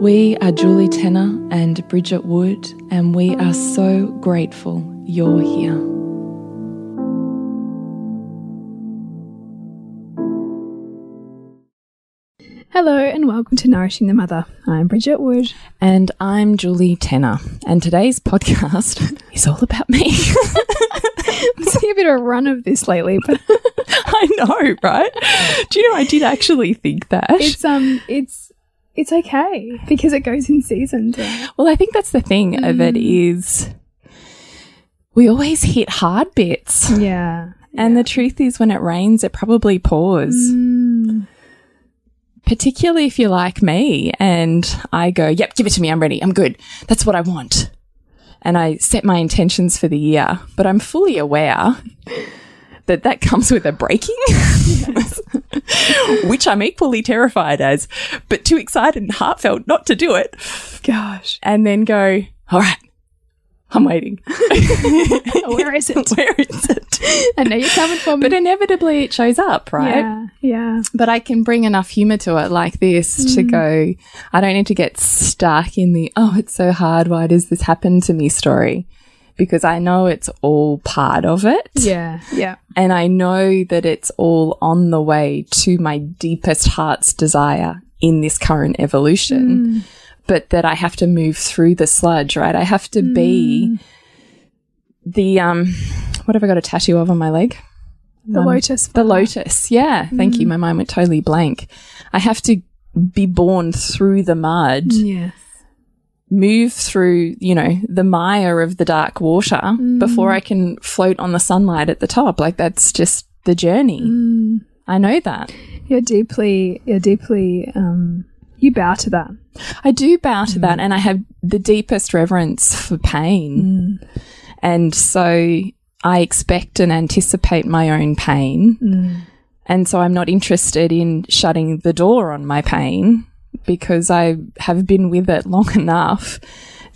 We are Julie Tenner and Bridget Wood, and we are so grateful you're here. Hello and welcome to Nourishing the Mother. I'm Bridget Wood. And I'm Julie Tenner. And today's podcast is all about me. I'm seeing a bit of a run of this lately, but I know, right? Do you know I did actually think that? it's um it's it's okay because it goes in seasons. right? well, I think that's the thing of it is we always hit hard bits. Yeah. And the truth is when it rains it probably pours. Mm, particularly if you're like me and I go, yep, give it to me. I'm ready. I'm good. That's what I want. And I set my intentions for the year, but I'm fully aware that that comes with a breaking, which I'm equally terrified as, but too excited and heartfelt not to do it. gosh. And then go, all right, I'm waiting. Where is it? Where is it? I know you're coming for me. But inevitably it shows up, right? yeah, yeah. but I can bring enough humor to it like this to mm. go, I don't need to get stuck in the, oh, it's so hard. Why does this happen to me story? Because I know it's all part of it. Yeah, yeah. And I know that it's all on the way to my deepest heart's desire in this current evolution. Mm. But that I have to move through the sludge, right? I have to be mm. the, um, what have I got a tattoo of on my leg? The um, lotus. The lotus. Yeah. Thank you. Mm. My mind went totally blank. I have to be born through the mud, Yes. Move through, you know, the mire of the dark water mm. before I can float on the sunlight at the top. Like that's just the journey. Mm. I know that. You're deeply you're deeply um you bow to that. I do bow to that mm. and I have the deepest reverence for pain. And so I expect and anticipate my own pain. And so I'm not interested in shutting the door on my pain because I have been with it long enough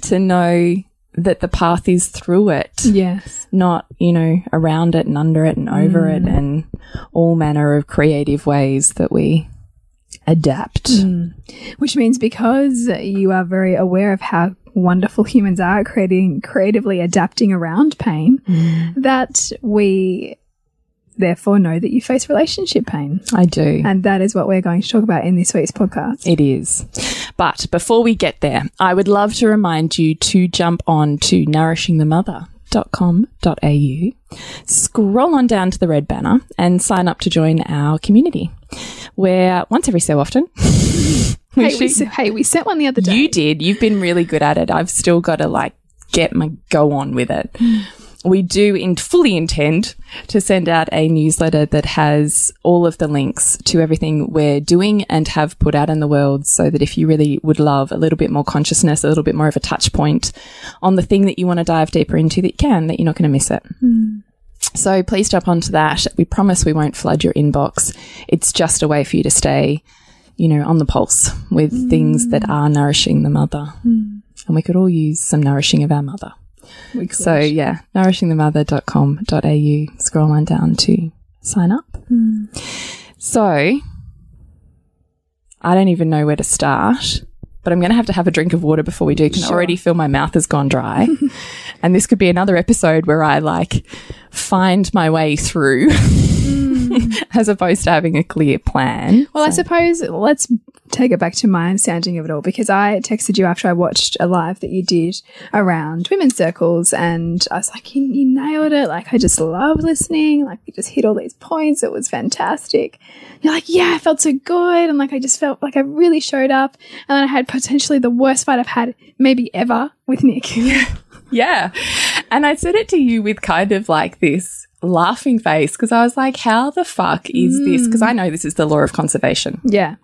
to know that the path is through it, Yes. not, you know, around it and under it and over it mm. and all manner of creative ways that we adapt. Mm. Which means because you are very aware of how wonderful humans are creating creatively adapting around pain, mm. that we therefore know that you face relationship pain. I do. And that is what we're going to talk about in this week's podcast. It is. But before we get there, I would love to remind you to jump on to nourishingthemother.com.au, scroll on down to the red banner and sign up to join our community where once every so often we Hey we, hey, we sent one the other day. you did. You've been really good at it. I've still got to like get my go on with it. We do in fully intend to send out a newsletter that has all of the links to everything we're doing and have put out in the world so that if you really would love a little bit more consciousness, a little bit more of a touch point on the thing that you want to dive deeper into that you can, that you're not going to miss it. Hmm. So please jump onto that. We promise we won't flood your inbox. It's just a way for you to stay, you know, on the pulse with things that hmm. are nourishing the mother. Hmm. And we could all use some nourishing of our mother. We could. So yeah, nourishingthemother.com.au. Scroll on down to sign up. Hmm. So I don't even know where to start, but I'm going to have to have a drink of water before we do. Can already feel my mouth has gone dry, and this could be another episode where I like find my way through. Hmm. As opposed to having a clear plan. Well, I suppose let's take it back to my understanding of it all because I texted you after I watched a live that you did around women's circles, and I was like, you, you nailed it. Like, I just love listening. Like, you just hit all these points. It was fantastic. You're like, yeah, I felt so good. And like, I just felt like I really showed up. And then I had potentially the worst fight I've had maybe ever with Nick. Yeah. And I said it to you with kind of like this laughing face because I was like, how the fuck is this? Hmm. Because I know this is the law of conservation. yeah.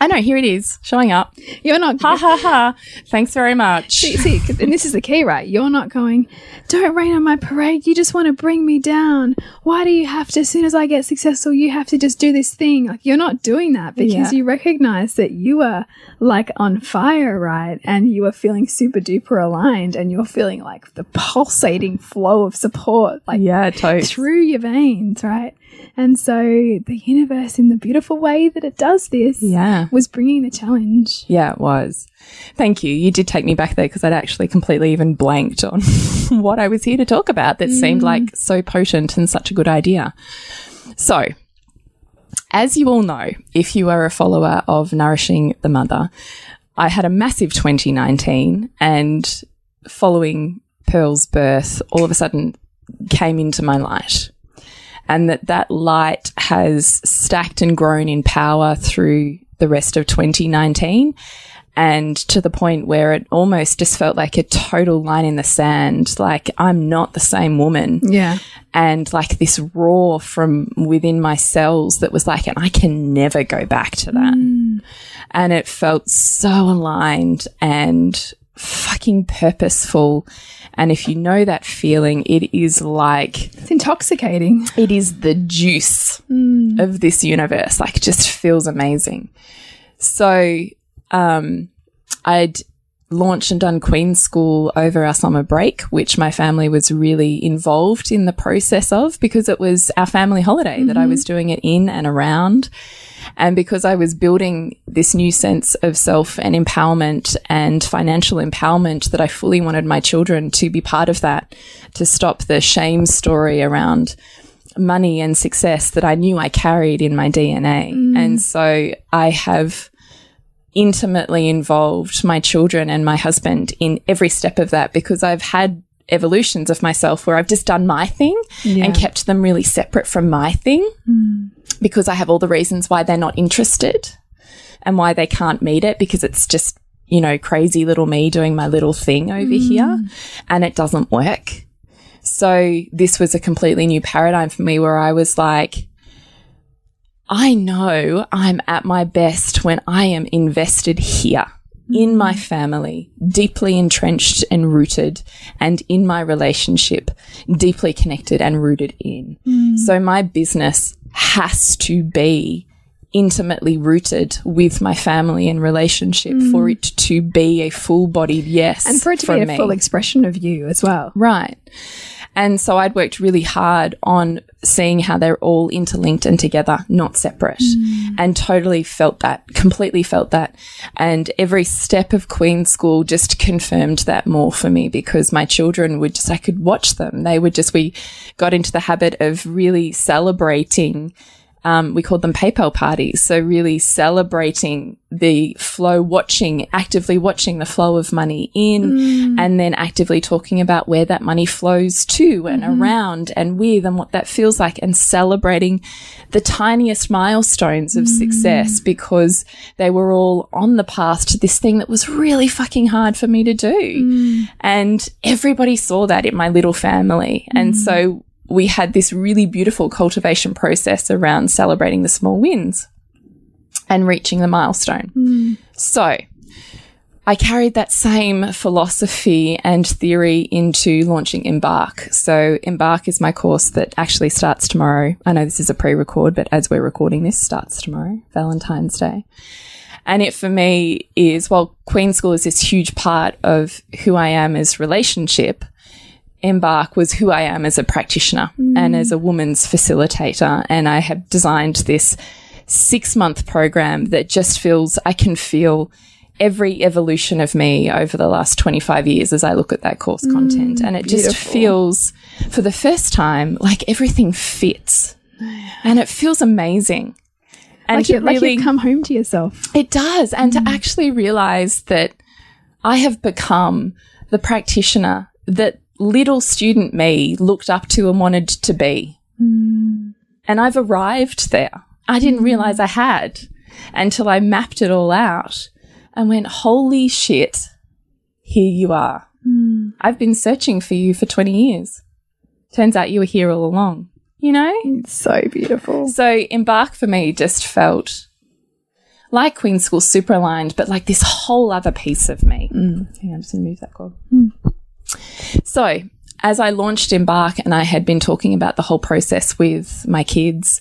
I know, here it is, showing up. You're not Ha ha ha. Thanks very much. See, see, and this is the key, right? You're not going, don't rain on my parade. You just want to bring me down. Why do you have to, as soon as I get successful, you have to just do this thing? Like, you're not doing that because Yeah. you recognize that you are like on fire, right? And you are feeling super duper aligned and you're feeling like the pulsating flow of support, like Yeah, totes. through your veins, right? And so the universe, in the beautiful way that it does this, Yeah. was bringing the challenge. Yeah, it was. Thank you. You did take me back there because I'd actually completely even blanked on what I was here to talk about that seemed mm. like so potent and such a good idea. So, as you all know, if you are a follower of Nourishing the Mother, I had a massive 2019 and following Pearl's birth, all of a sudden came into my light. And that that light has stacked and grown in power through the rest of 2019 and to the point where it almost just felt like a total line in the sand. Like I'm not the same woman Yeah. and like this roar from within my cells that was like, and I can never go back to that. Hmm. And it felt so aligned and fucking purposeful. And if you know that feeling, it is like, It's intoxicating. it is the juice hmm. of this universe. Like, just feels amazing. So, um, I'd launched and done Queen's School over our summer break, which my family was really involved in the process of because it was our family holiday that I was doing it in and around. And because I was building this new sense of self and empowerment and financial empowerment that I fully wanted my children to be part of that, to stop the shame story around money and success that I knew I carried in my DNA. And so I have intimately involved my children and my husband in every step of that because I've had evolutions of myself where I've just done my thing and kept them really separate from my thing hmm. because I have all the reasons why they're not interested and why they can't meet it because it's just, you know, crazy little me doing my little thing over hmm. here and it doesn't work. So this was a completely new paradigm for me where I was like, I know I'm at my best when I am invested here in mm. my family, deeply entrenched and rooted, and in my relationship, deeply connected and rooted in. Mm. So my business has to be intimately rooted with my family and relationship for mm. it to be a full bodied yes. And for it to be a me. full expression of you as well. Right. And so I'd worked really hard on seeing how they're all interlinked and together, not separate, mm. and totally felt that, completely felt that. And every step of Queen School just confirmed that more for me because my children would just, I could watch them. They would just, we got into the habit of really celebrating um, we called them PayPal parties. So really celebrating the flow, watching, actively watching the flow of money in mm. and then actively talking about where that money flows to and mm-hmm. around and with and what that feels like and celebrating the tiniest milestones of success mm. because they were all on the path to this thing that was really fucking hard for me to do. Mm. And everybody saw that in my little family. And so we had this really beautiful cultivation process around celebrating the small wins and reaching the milestone. Hmm. So I carried that same philosophy and theory into launching Embark. So Embark is my course that actually starts tomorrow. I know this is a pre-record, but as we're recording this starts tomorrow, Valentine's Day. And it for me is, well, Queen School is this huge part of who I am as relationship. Embark was who I am as a practitioner and mm. as a woman's facilitator. And I have designed this six month program that just feels, I can feel every evolution of me over the last 25 years as I look at that course mm, content. And it just feels, for the first time, like everything fits. And it feels amazing. And Like, you, like really, you've come home to yourself. it does. And to mm. actually realize that I have become the practitioner that little student me looked up to and wanted to be. Hmm. And I've arrived there. I didn't hmm. realize I had until I mapped it all out and went, holy shit, here you are. Hmm. I've been searching for you for 20 years. Turns out you were here all along. You know? It's so beautiful. So Embark for me just felt like Queen School super aligned, but like this whole other piece of me. Mm. Hang on, I'm just gonna move that cord. So as I launched Embark and I had been talking about the whole process with my kids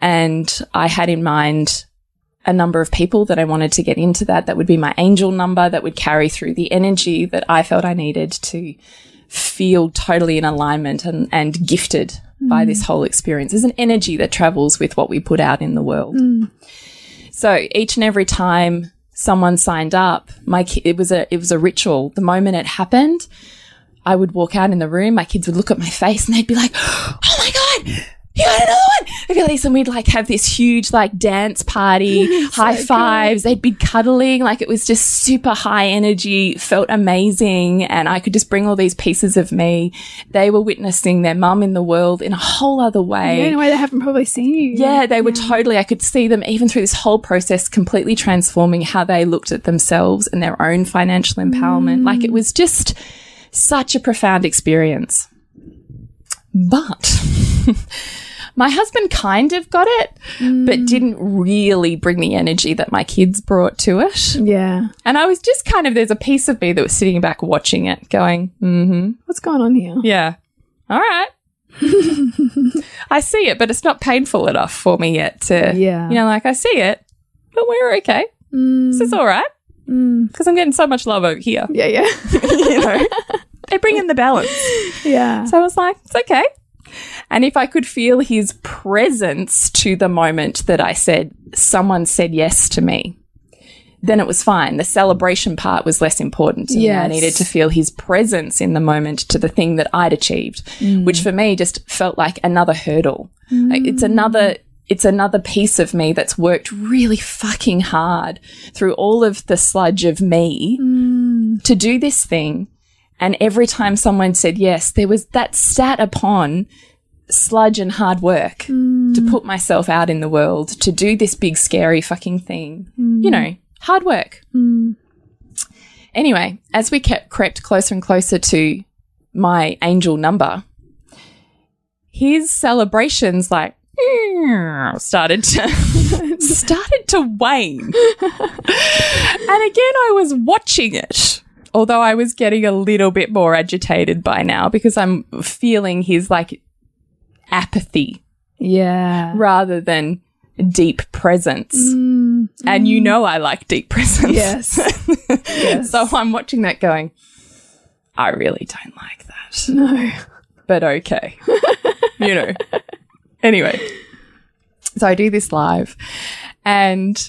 and I had in mind a number of people that I wanted to get into that, that would be my angel number that would carry through the energy that I felt I needed to feel totally in alignment and, and gifted by this whole experience. There's an energy that travels with what we put out in the world. Mm. So each and every time someone signed up, my ki- it was a it was a ritual. The moment it happened, I would walk out in the room. My kids would look at my face and they'd be like, "Oh my god, you got another one!" They'd be like, and we'd like have this huge like dance party, high fives. They'd be cuddling, like it was just super high energy. Felt amazing, and I could just bring all these pieces of me. They were witnessing their mum in the world in a whole other way. Yeah, in a way they haven't probably seen you. Yeah, they were totally, I could see them even through this whole process completely transforming how they looked at themselves and their own financial empowerment. Like it mm. was just such a profound experience. But my husband kind of got it, but mm. didn't really bring the energy that my kids brought to it. Yeah. And I was just kind of, there's a piece of me that was sitting back watching it going, mm-hmm. What's going on here? Yeah. All right. I see it, but it's not painful enough for me yet to, Yeah. you know, like I see it, but we're okay. Mm. This is all right. Mm. Because I'm getting so much love over here, Yeah, yeah. you know. they bring in the balance. yeah. So I was like, it's okay. And if I could feel his presence to the moment that I said, someone said yes to me, then it was fine. The celebration part was less important me. I needed to feel his presence in the moment to the thing that I'd achieved, mm. which for me just felt like another hurdle. Like it's mm. another, it's another piece of me that's worked really fucking hard through all of the sludge of me mm. to do this thing. And every time someone said yes, there was that sat upon sludge and hard work to mm. put myself out in the world, to do this big, scary fucking thing. Mm. You know, hard work. Mm. Anyway, as we kept crept closer and closer to my angel number, his celebrations like started to started to wane. and again I was watching it. Although I was getting a little bit more agitated by now because I'm feeling his like apathy Yeah. rather than deep presence. Mm. And you mm. know I like deep presence. Yes. yes. So I'm watching that going, I really don't like that. no. But okay. you know. Anyway. So I do this live. And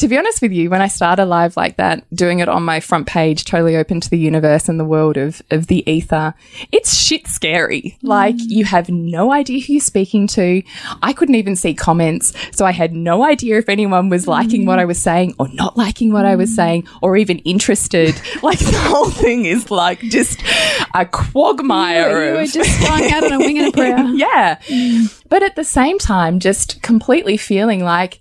to be honest with you, when I start a live like that, doing it on my front page, totally open to the universe and the world of, of the ether, it's shit scary. Like you have no idea who you're speaking to. I couldn't even see comments. So I had no idea if anyone was liking what I was saying or not liking what I was saying or even interested. like the whole thing is like just a quagmire You were of just flying out on a wing and a prayer. yeah. But at the same time, just completely feeling like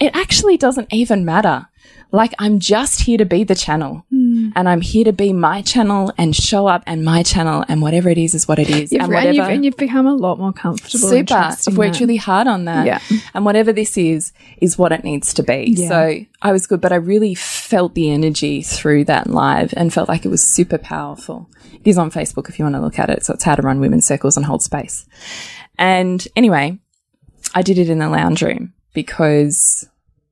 it actually doesn't even matter. Like I'm just here to be the channel hmm. and I'm here to be my channel and show up and my channel and whatever it is is what it is. You've, and and, you've, whatever. and you've become a lot more comfortable. Super. I've worked that. really hard on that. Yeah. And whatever this is, is what it needs to be. Yeah. So I was good, but I really felt the energy through that live and felt like it was super powerful. It is on Facebook if you want to look at it. So it's how to run women's circles and hold space. And anyway, I did it in the lounge room because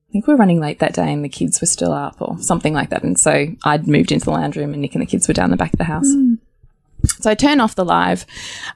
I think we were running late that day and the kids were still up or something like that. And so I'd moved into the lounge room and Nick and the kids were down the back of the house. Hmm. So I turn off the live,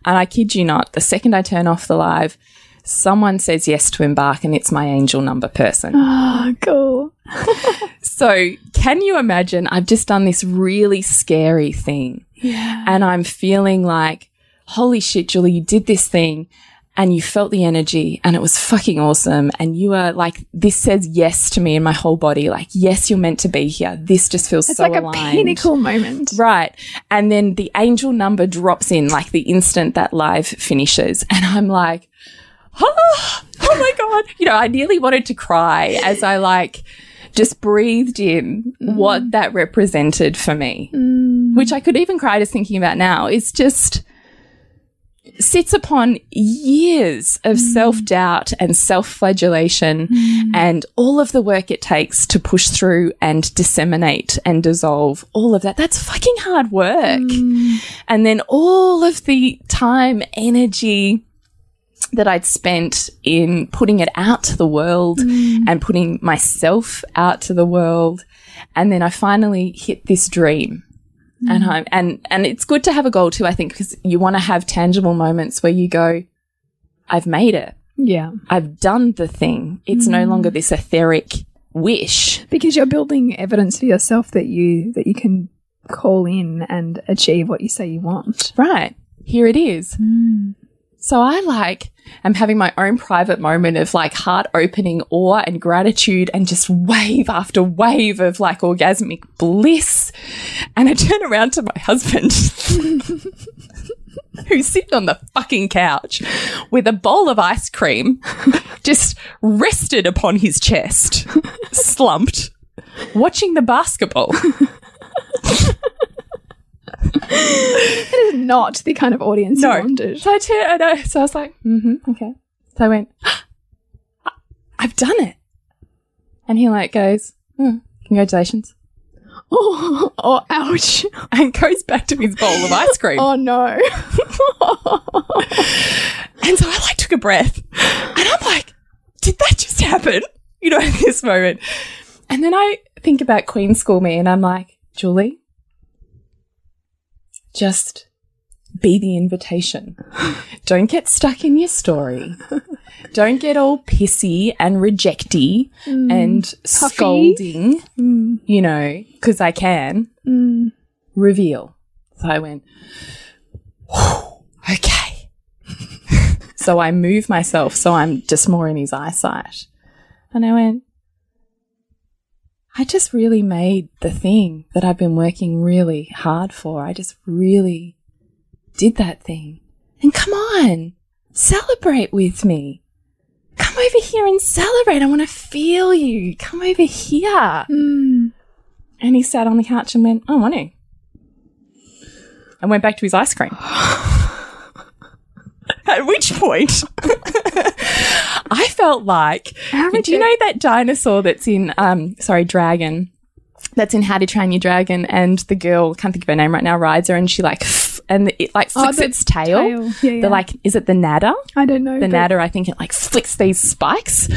and I kid you not, the second I turn off the live, someone says yes to embark, and it's my angel number person. Oh, cool. So, can you imagine? I've just done this really scary thing. Yeah. And I'm feeling like, holy shit, Julie, you did this thing and you felt the energy and it was fucking awesome. And you were like, this says yes to me in my whole body. Like, yes, you're meant to be here. This just feels. It's so like aligned. a pinnacle moment. Right. And then the angel number drops in like the instant that live finishes. And I'm like, oh, oh my God. You know, I nearly wanted to cry as I like just breathed in mm. what that represented for me, mm. which I could even cry just thinking about now. It's just sits upon years of mm. self doubt and self flagellation mm. and all of the work it takes to push through and disseminate and dissolve all of that. That's fucking hard work. Mm. And then all of the time, energy, that I'd spent in putting it out to the world and putting myself out to the world. And then I finally hit this dream. And mm. I'm, and, and it's good to have a goal too, I think, because you want to have tangible moments where you go, I've made it. Yeah. I've done the thing. It's no longer mm. this etheric wish. Because you're building evidence for yourself that you that you can call in and achieve what you say you want. Right. Here it is. Mm. So I like am having my own private moment of like heart opening awe and gratitude and just wave after wave of like orgasmic bliss. And I turn around to my husband who's sitting on the fucking couch with a bowl of ice cream just rested upon his chest, slumped, watching the basketball. It is not the kind of audience you wanted. So I turned, I, so I was like, mm-hmm, okay. So I went, "I- I've done it. And he like goes, "Hmm, congratulations. Oh, oh, ouch. And goes back to his bowl of ice cream. Oh no. And so I like took a breath and I'm like, did that just happen? You know, at this moment. And then I think about Queen School me and I'm like, Julie, just be the invitation. Don't get stuck in your story. Don't get all pissy and rejecty mm. and scolding, mm. you know, because I can. Mm. Reveal. So I went, okay. so I move myself so I'm just more in his eyesight. And I went, I just really made the thing that I've been working really hard for. I just really did that thing. And come on, celebrate with me. Come over here and celebrate. I want to feel you. Come over here. Hmm. And he sat on the couch and went, I want to. And went back to his ice cream. At which point, I felt like, do you know that dinosaur that's in, um, sorry, dragon, that's in How to Train Your Dragon, and the girl, can't think of her name right now, rides her, and she like, and it like flicks the its tail. tail. Yeah, yeah. The like, is it the Nadder? I don't know. the Nadder, I think it like flicks these spikes.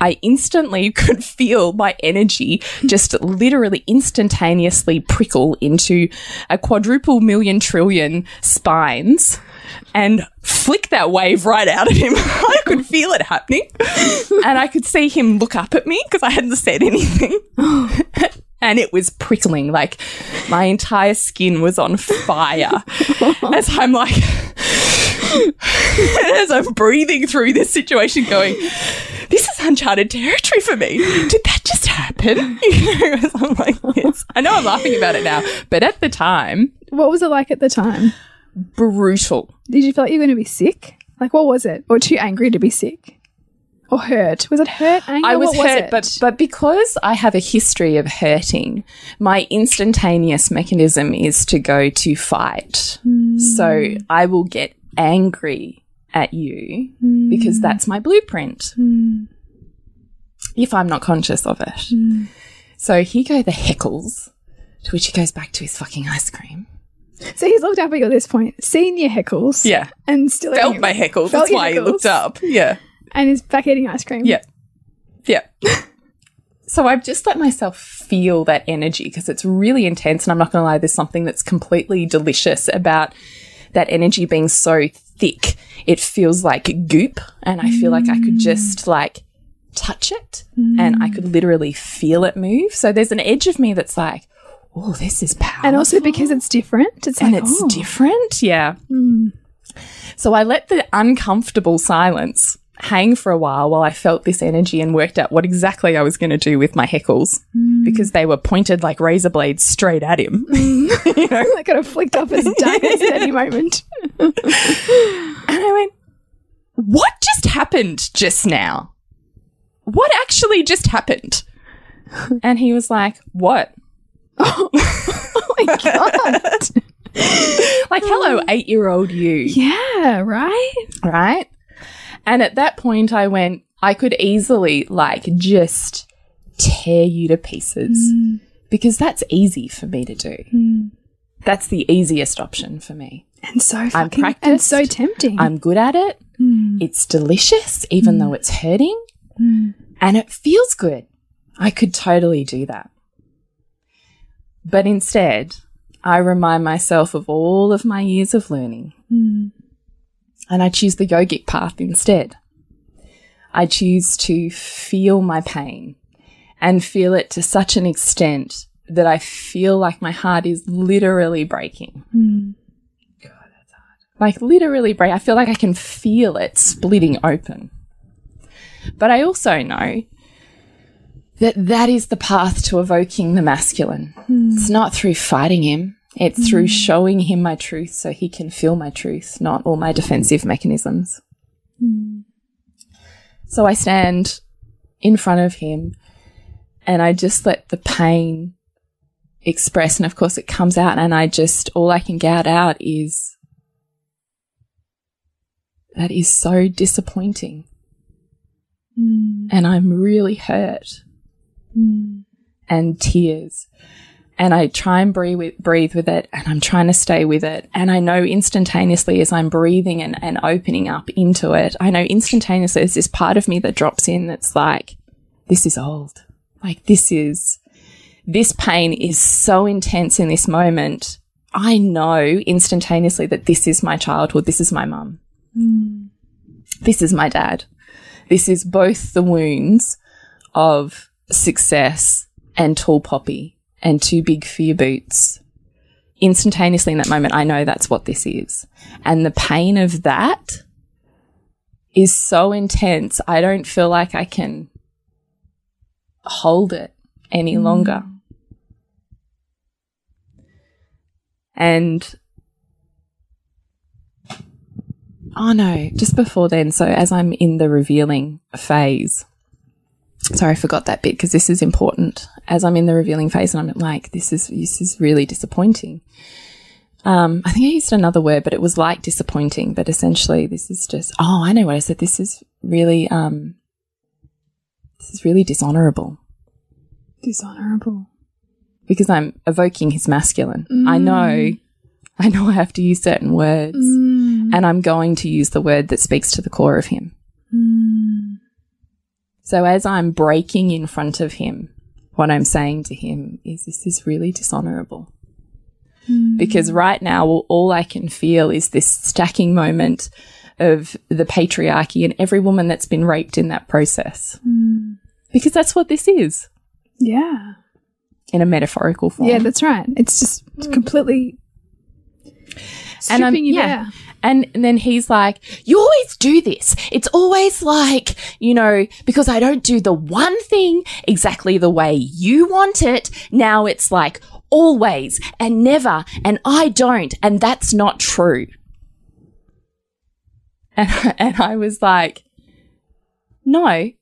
I instantly could feel my energy just literally instantaneously prickle into a quadruple million trillion spines and flick that wave right out of him. I could feel it happening. And I could see him look up at me because I hadn't said anything. And it was prickling, like my entire skin was on fire as I'm like, as I'm breathing through this situation, going, this is uncharted territory for me. Did that just happen? You know, I'm like, yes. I know I'm laughing about it now, but at the time, What was it like at the time? brutal. Did you feel like you were going to be sick? Like, what was it? Or too angry to be sick? Or hurt? Was it hurt? Anger? I was What hurt, but but because I have a history of hurting, my instantaneous mechanism is to go to fight. Hmm. So I will get angry at you because hmm. that's my blueprint. If I'm not conscious of it. Hmm. So here go the heckles, to which he goes back to his fucking ice cream. So he's looked up at you at this point, seen your heckles, Yeah. and still Felt eating- my heckles. Felt That's your why he looked up. Yeah. and he's back eating ice cream. Yeah. Yeah. so I've just let myself feel that energy because it's really intense. And I'm not going to lie, there's something that's completely delicious about that energy being so thick. It feels like goop. And I feel like I could mm. just like touch it and I mm. could literally feel it move. So there's an edge of me that's like, oh, this is powerful. And also because it's different. It's and like, it's oh. different. Yeah. Hmm. So I let the uncomfortable silence hang for a while while I felt this energy and worked out what exactly I was going to do with my heckles hmm. because they were pointed like razor blades straight at him. you hmm. know? I could have flicked off his done at any moment. And I went, What just happened just now? What actually just happened? And he was like, What? Oh my god. Like, hello, oh. eight year old you. yeah, right? right? And at that point, I went, I could easily like just tear you to pieces mm. because that's easy for me to do. Mm. That's the easiest option for me. And so fucking, practiced. and so tempting. I'm good at it. Mm. It's delicious, even though it's hurting, and it feels good. I could totally do that. But instead, I remind myself of all of my years of learning. Hmm. And I choose the yogic path instead. I choose to feel my pain and feel it to such an extent that I feel like my heart is literally breaking. Hmm. God, that's hard. Like literally break. I feel like I can feel it splitting open. But I also know that that is the path to evoking the masculine. Hmm. It's not through fighting him. It's through hmm. showing him my truth so he can feel my truth, not all my defensive mechanisms. Hmm. So I stand in front of him and I just let the pain express. And of course it comes out and I just, all I can get out is, that is so disappointing. And I'm really hurt. And tears and I try and breathe with, breathe with it and I'm trying to stay with it. And I know instantaneously as I'm breathing and, and opening up into it, I know instantaneously there's this part of me that drops in that's like, this is old. Like this is, this pain is so intense in this moment. I know instantaneously that this is my childhood. This is my mum. Mm. This is my dad. This is both the wounds of success and tall poppy and two big fear boots. Instantaneously in that moment, I know that's what this is. And the pain of that is so intense. I don't feel like I can hold it any mm. longer. And oh no, just before then, so as I'm in the revealing phase, sorry, I forgot that bit because this is important. As I'm in the revealing phase and I'm like, this is, this is really disappointing. Um, I think I used another word, but it was like disappointing, but essentially this is just, oh, I know what I said. This is really, um, this is really dishonorable Dishonorable. because I'm evoking his masculine. I know, I know I have to use certain words and I'm going to use the word that speaks to the core of him. So as I'm breaking in front of him, what I'm saying to him is this is really dishonorable. Hmm. Because right now, all, all I can feel is this stacking moment of the patriarchy and every woman that's been raped in that process. Hmm. Because that's what this is Yeah. in a metaphorical form. Yeah, that's right. It's just hmm. completely stripping I'm- yeah. And, and then he's like, you always do this. It's always like, you know, because I don't do the one thing exactly the way you want it. Now it's like always and never and I don't. And that's not true. And, and I was like, no,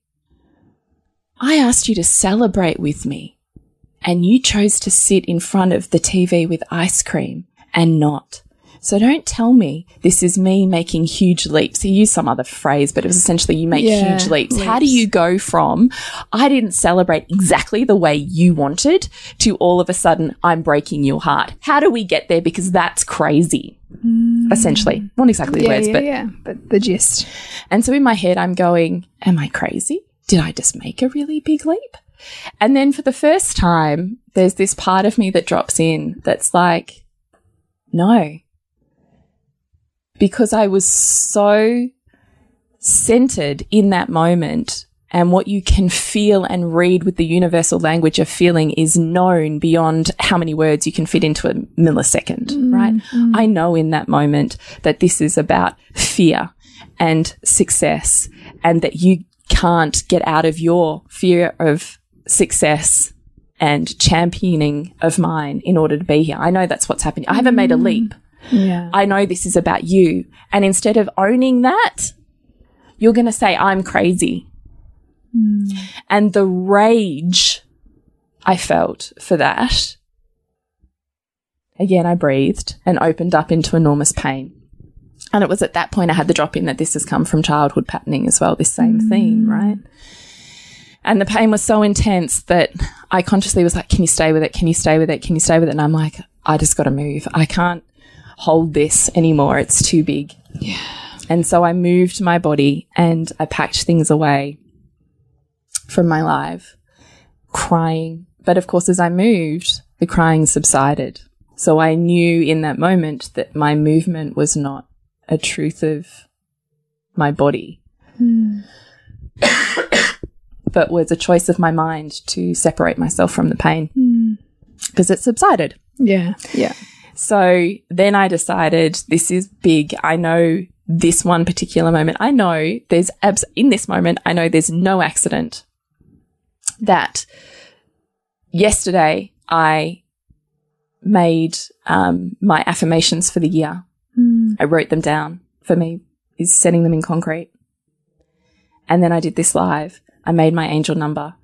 I asked you to celebrate with me and you chose to sit in front of the TV with ice cream and not. So don't tell me this is me making huge leaps. He used some other phrase, but it was essentially you make Yeah, huge leaps. How do you go from I didn't celebrate exactly the way you wanted to all of a sudden I'm breaking your heart? How do we get there? Because that's crazy. Mm. Essentially. Not exactly the Yeah, words, yeah, but yeah. But the gist. and so in my head, I'm going, Am I crazy? Did I just make a really big leap? And then for the first time, there's this part of me that drops in that's like, no. Because I was so centered in that moment and what you can feel and read with the universal language of feeling is known beyond how many words you can fit into a millisecond, mm-hmm. right? I know in that moment that this is about fear and success and that you can't get out of your fear of success and championing of mine in order to be here. I know that's what's happening. I haven't made a mm-hmm. leap. Yeah. I know this is about you. And instead of owning that, you're going to say, I'm crazy. Hmm. And the rage I felt for that, again, I breathed and opened up into enormous pain. And it was at that point I had the drop in that this has come from childhood patterning as well, this same hmm. theme, right? And the pain was so intense that I consciously was like, Can you stay with it? Can you stay with it? Can you stay with it? And I'm like, I just got to move. I can't hold this anymore. It's too big. Yeah. And so I moved my body and I packed things away from my life, crying. But of course, as I moved, the crying subsided. So I knew in that moment that my movement was not a truth of my body, hmm. but was a choice of my mind to separate myself from the pain hmm. because it subsided. Yeah. Yeah. So then I decided this is big. I know this one particular moment. I know there's abs in this moment. I know there's no accident that yesterday I made um, my affirmations for the year. I wrote them down. For me, is setting them in concrete. And then I did this live. I made my angel number,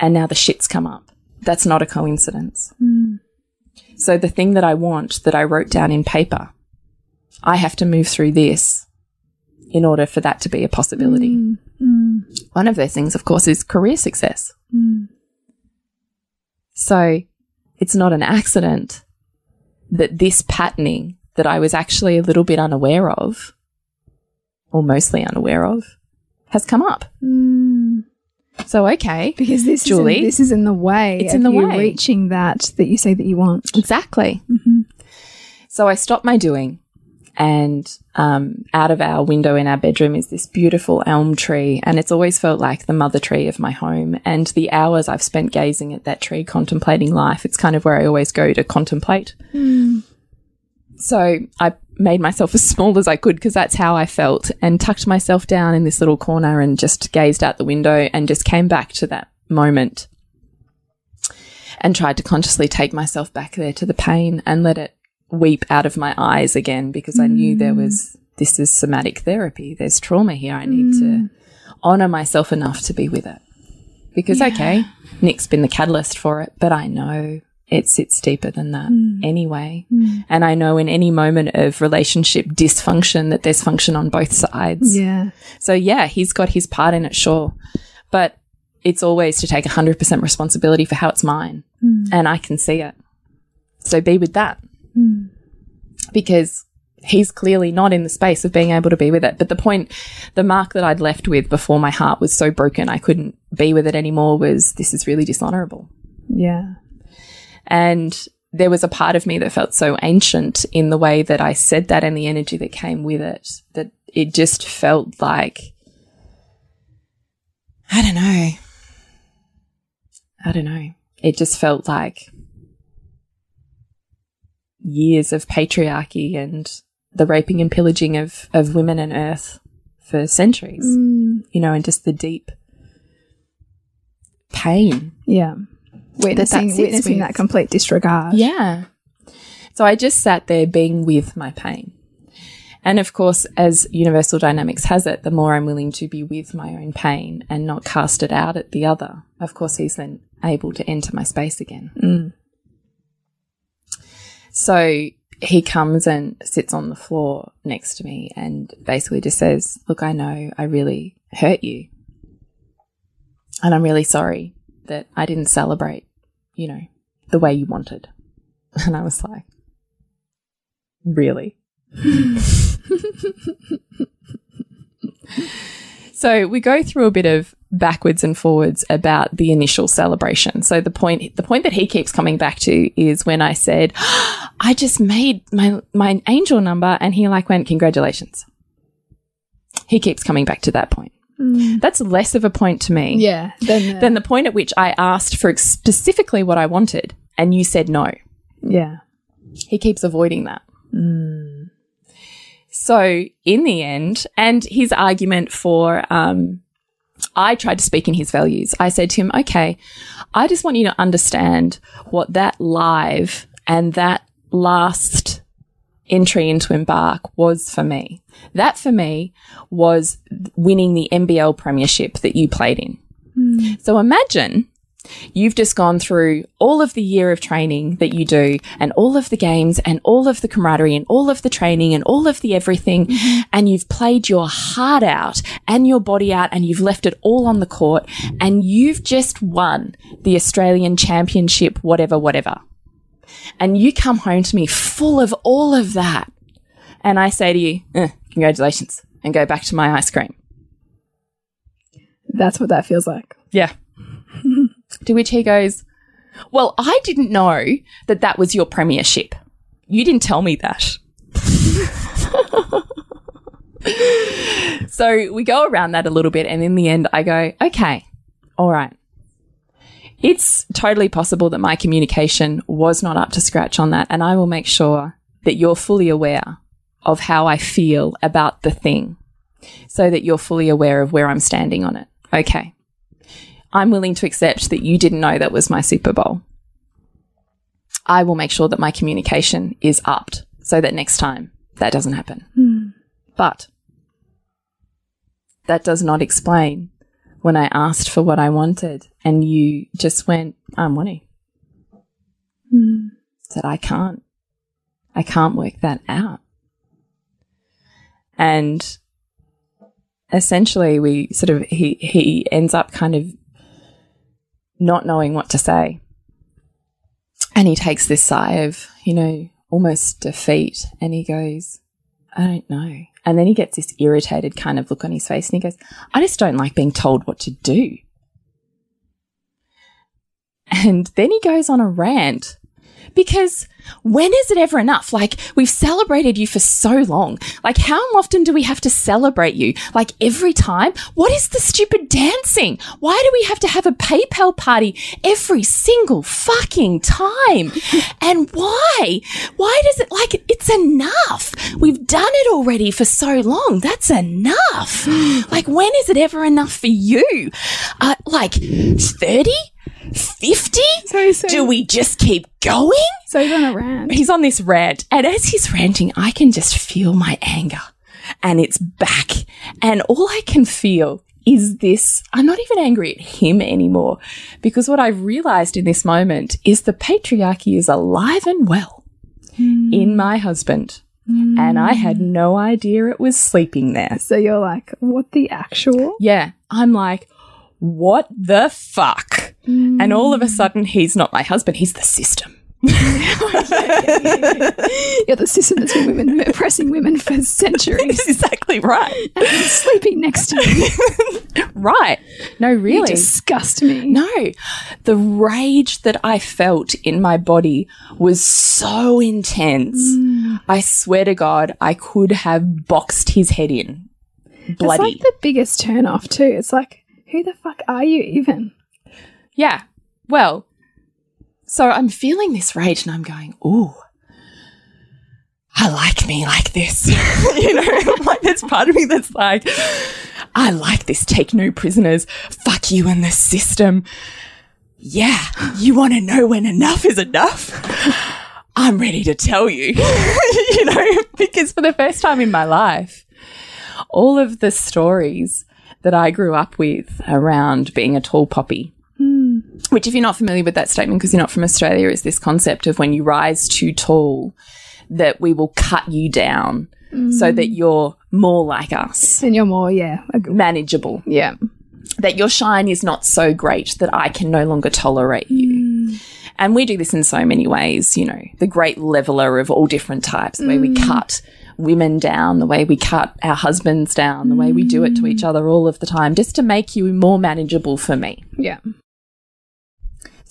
and now the shit's come up. That's not a coincidence. So the thing that I want that I wrote down in paper, I have to move through this in order for that to be a possibility. Mm, mm. One of those things, of course, is career success. Mm. So it's not an accident that this patterning that I was actually a little bit unaware of, or mostly unaware of, has come up. So, okay. Because this Julie, is in, this is in the way. It's of in the you way. reaching that that you say that you want. Exactly. So I stopped my doing, and um, out of our window in our bedroom is this beautiful elm tree, and it's always felt like the mother tree of my home. And the hours I've spent gazing at that tree, contemplating life, it's kind of where I always go to contemplate. So I made myself as small as I could because that's how I felt, and tucked myself down in this little corner and just gazed out the window and just came back to that moment and tried to consciously take myself back there to the pain and let it weep out of my eyes again because I knew there was mm. this is somatic therapy. There's trauma here. I need to mm. honor myself enough to be with it. Because okay, Nick's been the catalyst for it, but I know it sits deeper than that mm. anyway. Mm. And I know in any moment of relationship dysfunction that there's function on both sides. Yeah. So yeah, he's got his part in it, sure. But it's always to take 100% responsibility for how it's mine. Mm. And I can see it. So be with that. Because he's clearly not in the space of being able to be with it. But the point, the mark that I'd left with before my heart was so broken I couldn't be with it anymore was this is really dishonorable. Yeah. And there was a part of me that felt so ancient in the way that I said that and the energy that came with it that it just felt like, I don't know. I don't know. It just felt like years of patriarchy and the raping and pillaging of, of women and earth for centuries, mm. you know, and just the deep pain Yeah. Witnessing, sits witnessing with. that complete disregard. Yeah. So I just sat there being with my pain. And of course, as universal dynamics has it, the more I'm willing to be with my own pain and not cast it out at the other, of course, he's then able to enter my space again. Mm. So he comes and sits on the floor next to me and basically just says, Look, I know I really hurt you. And I'm really sorry that I didn't celebrate, you know, the way you wanted. And I was like, Really? So we go through a bit of backwards and forwards about the initial celebration. So the point the point that he keeps coming back to is when I said, I just made my my angel number and he like went, Congratulations. He keeps coming back to that point. That's less of a point to me Yeah. Then, than the point at which I asked for specifically what I wanted and you said no. yeah. He keeps avoiding that. So, in the end, and his argument for, um, I tried to speak in his values. I said to him, okay, I just want you to understand what that live and that last entry into Embark was for me. That for me was winning the NBL premiership that you played in. Hmm. So imagine You've just gone through all of the year of training that you do and all of the games and all of the camaraderie and all of the training and all of the everything. Mm-hmm. And you've played your heart out and your body out and you've left it all on the court and you've just won the Australian championship, whatever, whatever. And you come home to me full of all of that. And I say to you, "Eh, congratulations and go back to my ice cream. That's what that feels like. Yeah. to which he goes, Well, I didn't know that that was your premiership. You didn't tell me that. so we go around that a little bit, and in the end, I go, Okay, all right. It's totally possible that my communication was not up to scratch on that, and I will make sure that you're fully aware of how I feel about the thing so that you're fully aware of where I'm standing on it. Okay. I'm willing to accept that you didn't know that was my Super Bowl. I will make sure that my communication is upped so that next time that doesn't happen. Hmm. But that does not explain when I asked for what I wanted and you just went, I'm wanting. Hmm. Said, I can't. I can't work that out. And essentially we sort of he he ends up kind of not knowing what to say and he takes this sigh of you know almost defeat and he goes i don't know. And then he gets this irritated kind of look on his face and he goes i just don't like being told what to do. And then he goes on a rant because when is it ever enough? Like, we've celebrated you for so long. Like, how often do we have to celebrate you? Like, every time? What is the stupid dancing? Why do we have to have a PayPal party every single fucking time? And why? Why does it, like, it's enough. We've done it already for so long. That's enough. Like, when is it ever enough for you? Uh, like, 30? 50? So, so, Do we just keep going? so he's on a rant. He's on this rant, and as he's ranting, I can just feel my anger, and it's back. And all I can feel is this I'm not even angry at him anymore, because what I've realized in this moment is the patriarchy is alive and well hmm. in my husband. Hmm. And I had no idea it was sleeping there. So you're like, what the actual? Yeah. I'm like, what the fuck? And all of a hmm. sudden, he's not my husband, he's the system. You're the system that's been women oppressing women for centuries. That's exactly right. and sleeping next to me. Right. No, You really. disgust me. no. The rage that I felt in my body was so intense. Hmm. I swear to God, I could have boxed his head in. Bloody. It's like the biggest turn off too. It's like, who the fuck are you even? Yeah. Well, so I'm feeling this rage and I'm going, ooh, I like me like this. you know, like there's part of me that's like, I like this. Take no prisoners. Fuck you and the system. Yeah. You want to know when enough is enough? I'm ready to tell you, you know, because for the first time in my life, all of the stories that I grew up with around being a tall poppy, hmm. which, if you're not familiar with that statement because you're not from Australia, is this concept of when you rise too tall, that we will cut you down so that hmm. you're more like us, And you're more, yeah. ag- manageable, Yeah. that your shine is not so great that I can no longer tolerate you. Hmm. And we do this in so many ways, you know, the great leveler of all different types, the way we cut women down, the way we cut our husbands down, the way we do it to each mm. other all of the time, just to make you more manageable for me. Yeah.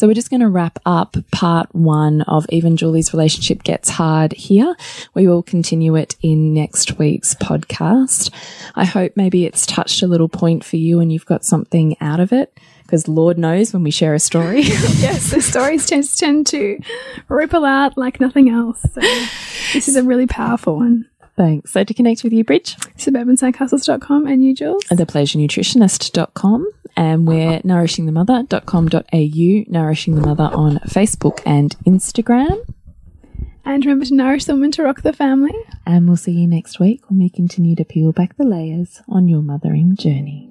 So we're just going to wrap up part one of Even Julie's relationship gets hard here. We will continue it in next week's podcast. I hope maybe it's touched a little point for you and you've got something out of it because Lord knows when we share a story. yes, the stories just tend to ripple out like nothing else. So this is a really powerful one. Thanks. So to connect with you, Bridge, suburbansandcastles.com and you, Jules? And thepleasurenutritionist.com and we're nourishingthemother.com.au, Nourishing the Mother on Facebook and Instagram. And remember to nourish the woman to rock the family. And we'll see you next week when we continue to peel back the layers on your mothering journey.